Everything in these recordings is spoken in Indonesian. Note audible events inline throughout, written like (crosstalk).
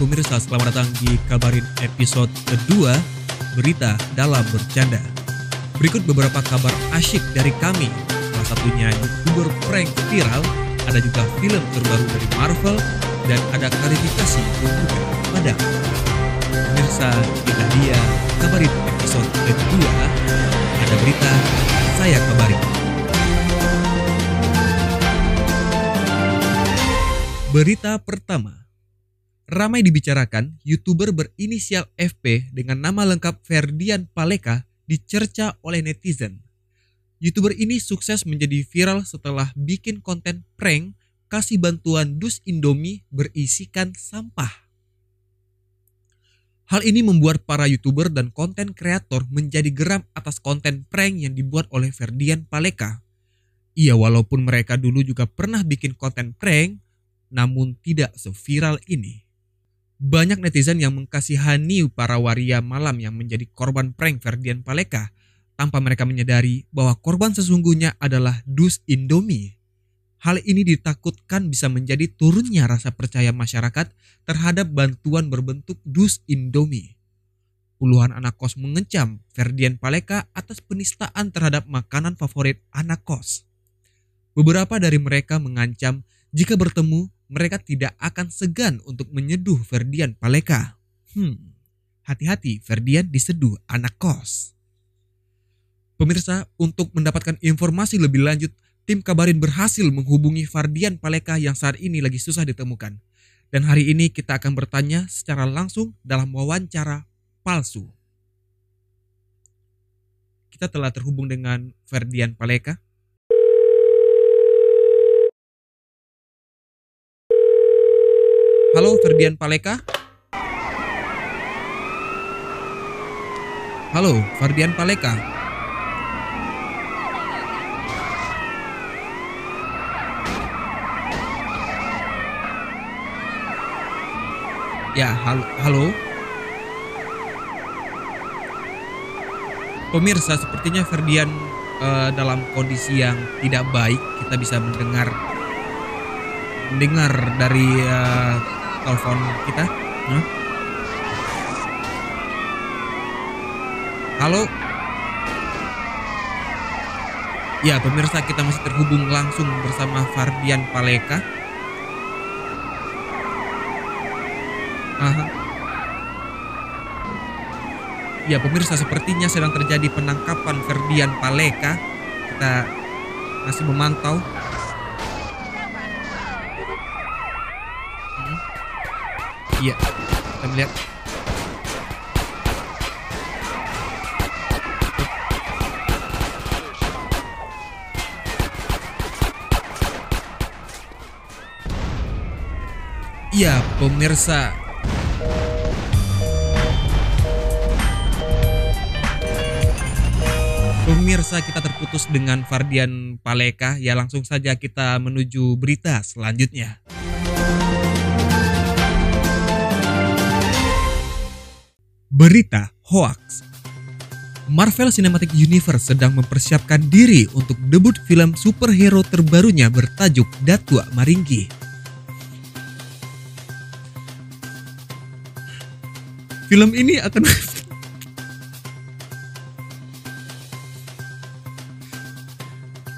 pemirsa, selamat datang di Kabarin episode kedua Berita dalam Bercanda. Berikut beberapa kabar asyik dari kami. Salah satunya YouTuber prank viral, ada juga film terbaru dari Marvel, dan ada klarifikasi juga pada pemirsa kita dia Kabarin episode kedua. Ada berita, saya kabarin. Berita pertama. Ramai dibicarakan, YouTuber berinisial FP dengan nama lengkap Ferdian Paleka dicerca oleh netizen. YouTuber ini sukses menjadi viral setelah bikin konten prank kasih bantuan dus Indomie berisikan sampah. Hal ini membuat para YouTuber dan konten kreator menjadi geram atas konten prank yang dibuat oleh Ferdian Paleka. Iya, walaupun mereka dulu juga pernah bikin konten prank, namun tidak seviral ini. Banyak netizen yang mengkasihani para waria malam yang menjadi korban prank Ferdian Paleka tanpa mereka menyadari bahwa korban sesungguhnya adalah dus Indomie. Hal ini ditakutkan bisa menjadi turunnya rasa percaya masyarakat terhadap bantuan berbentuk dus Indomie. Puluhan anak kos mengecam Ferdian Paleka atas penistaan terhadap makanan favorit anak kos. Beberapa dari mereka mengancam jika bertemu mereka tidak akan segan untuk menyeduh Ferdian Paleka. Hmm, hati-hati Ferdian diseduh anak kos. Pemirsa, untuk mendapatkan informasi lebih lanjut, tim Kabarin berhasil menghubungi Ferdian Paleka yang saat ini lagi susah ditemukan. Dan hari ini kita akan bertanya secara langsung dalam wawancara palsu. Kita telah terhubung dengan Ferdian Paleka. Halo Ferdian Paleka. Halo Ferdian Paleka. Ya, halo. halo. Pemirsa, sepertinya Ferdian eh, dalam kondisi yang tidak baik. Kita bisa mendengar mendengar dari eh, telepon kita. Hah? Halo. Ya, pemirsa kita masih terhubung langsung bersama Fardian Paleka. Aha. Ya, pemirsa sepertinya sedang terjadi penangkapan Ferdian Paleka. Kita masih memantau Iya, kita melihat. Iya, pemirsa. Pemirsa kita terputus dengan Fardian Paleka. Ya langsung saja kita menuju berita selanjutnya. Berita hoax. Marvel Cinematic Universe sedang mempersiapkan diri untuk debut film superhero terbarunya bertajuk Datua Maringgi. Film ini akan (laughs)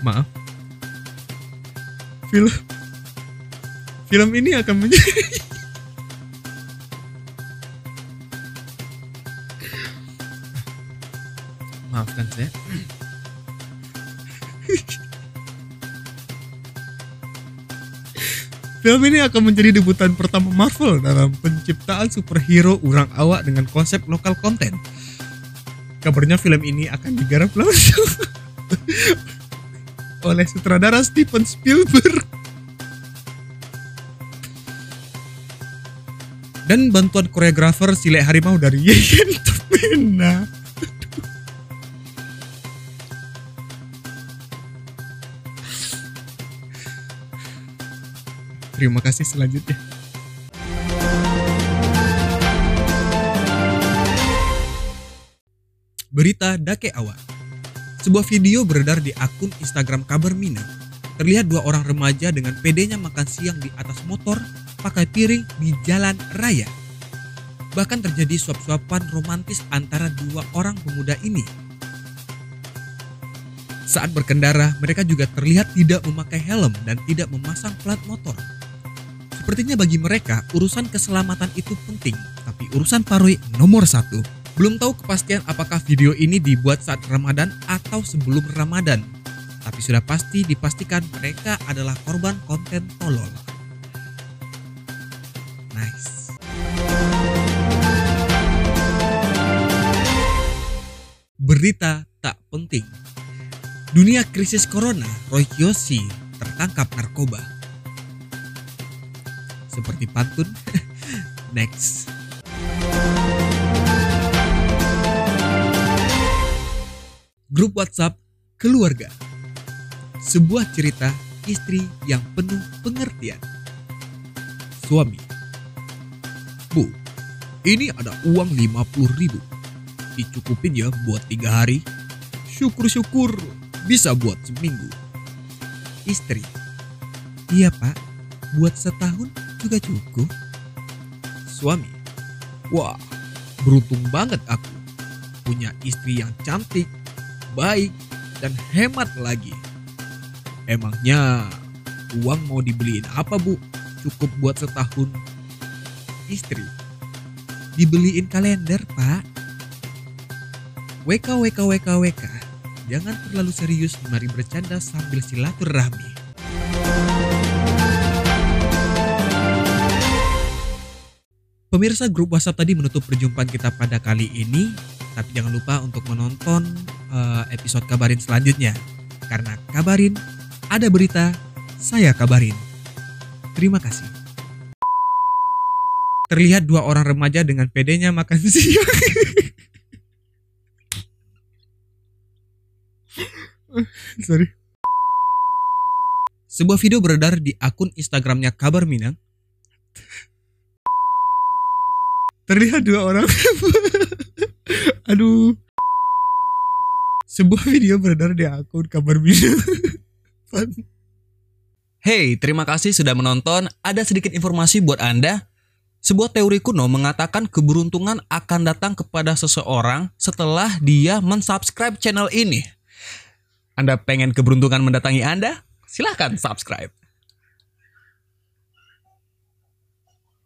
Maaf. Film Film ini akan menjadi (laughs) maafkan saya. Film ini akan menjadi debutan pertama Marvel dalam penciptaan superhero urang awak dengan konsep lokal konten. Kabarnya film ini akan digarap langsung (laughs) oleh sutradara Steven Spielberg. Dan bantuan koreografer Sile Harimau dari Yeyen Tumena. Terima kasih selanjutnya. Berita Dake Awa. Sebuah video beredar di akun Instagram Kabar Mina. Terlihat dua orang remaja dengan pedenya makan siang di atas motor pakai piring di jalan raya. Bahkan terjadi suap-suapan romantis antara dua orang pemuda ini. Saat berkendara, mereka juga terlihat tidak memakai helm dan tidak memasang plat motor. Sepertinya bagi mereka, urusan keselamatan itu penting, tapi urusan paroi nomor satu. Belum tahu kepastian apakah video ini dibuat saat Ramadan atau sebelum Ramadan. Tapi sudah pasti dipastikan mereka adalah korban konten tolol. Nice. Berita tak penting. Dunia krisis corona, Roy Kiyoshi tertangkap narkoba. Seperti pantun. (laughs) Next. Grup WhatsApp keluarga. Sebuah cerita istri yang penuh pengertian. Suami. Bu, ini ada uang 50 ribu. Dicukupin ya buat tiga hari. Syukur-syukur bisa buat seminggu. Istri. Iya pak, buat setahun juga cukup. Suami. Wah, beruntung banget aku. Punya istri yang cantik, baik, dan hemat lagi. Emangnya uang mau dibeliin apa bu? Cukup buat setahun. Istri. Dibeliin kalender pak. WK WK WK WK. Jangan terlalu serius mari bercanda sambil silaturahmi. Pemirsa grup WhatsApp tadi menutup perjumpaan kita pada kali ini, tapi jangan lupa untuk menonton uh, episode kabarin selanjutnya. Karena kabarin ada berita, saya kabarin. Terima kasih. Terlihat dua orang remaja dengan pedenya makan (laughs) siang. Sorry. Sebuah video beredar di akun Instagramnya Kabar Minang. Terlihat dua orang. (laughs) Aduh. Sebuah video beredar di akun Kabar Minang. (laughs) Hey, terima kasih sudah menonton. Ada sedikit informasi buat Anda. Sebuah teori kuno mengatakan keberuntungan akan datang kepada seseorang setelah dia mensubscribe channel ini. Anda pengen keberuntungan mendatangi Anda? Silahkan subscribe.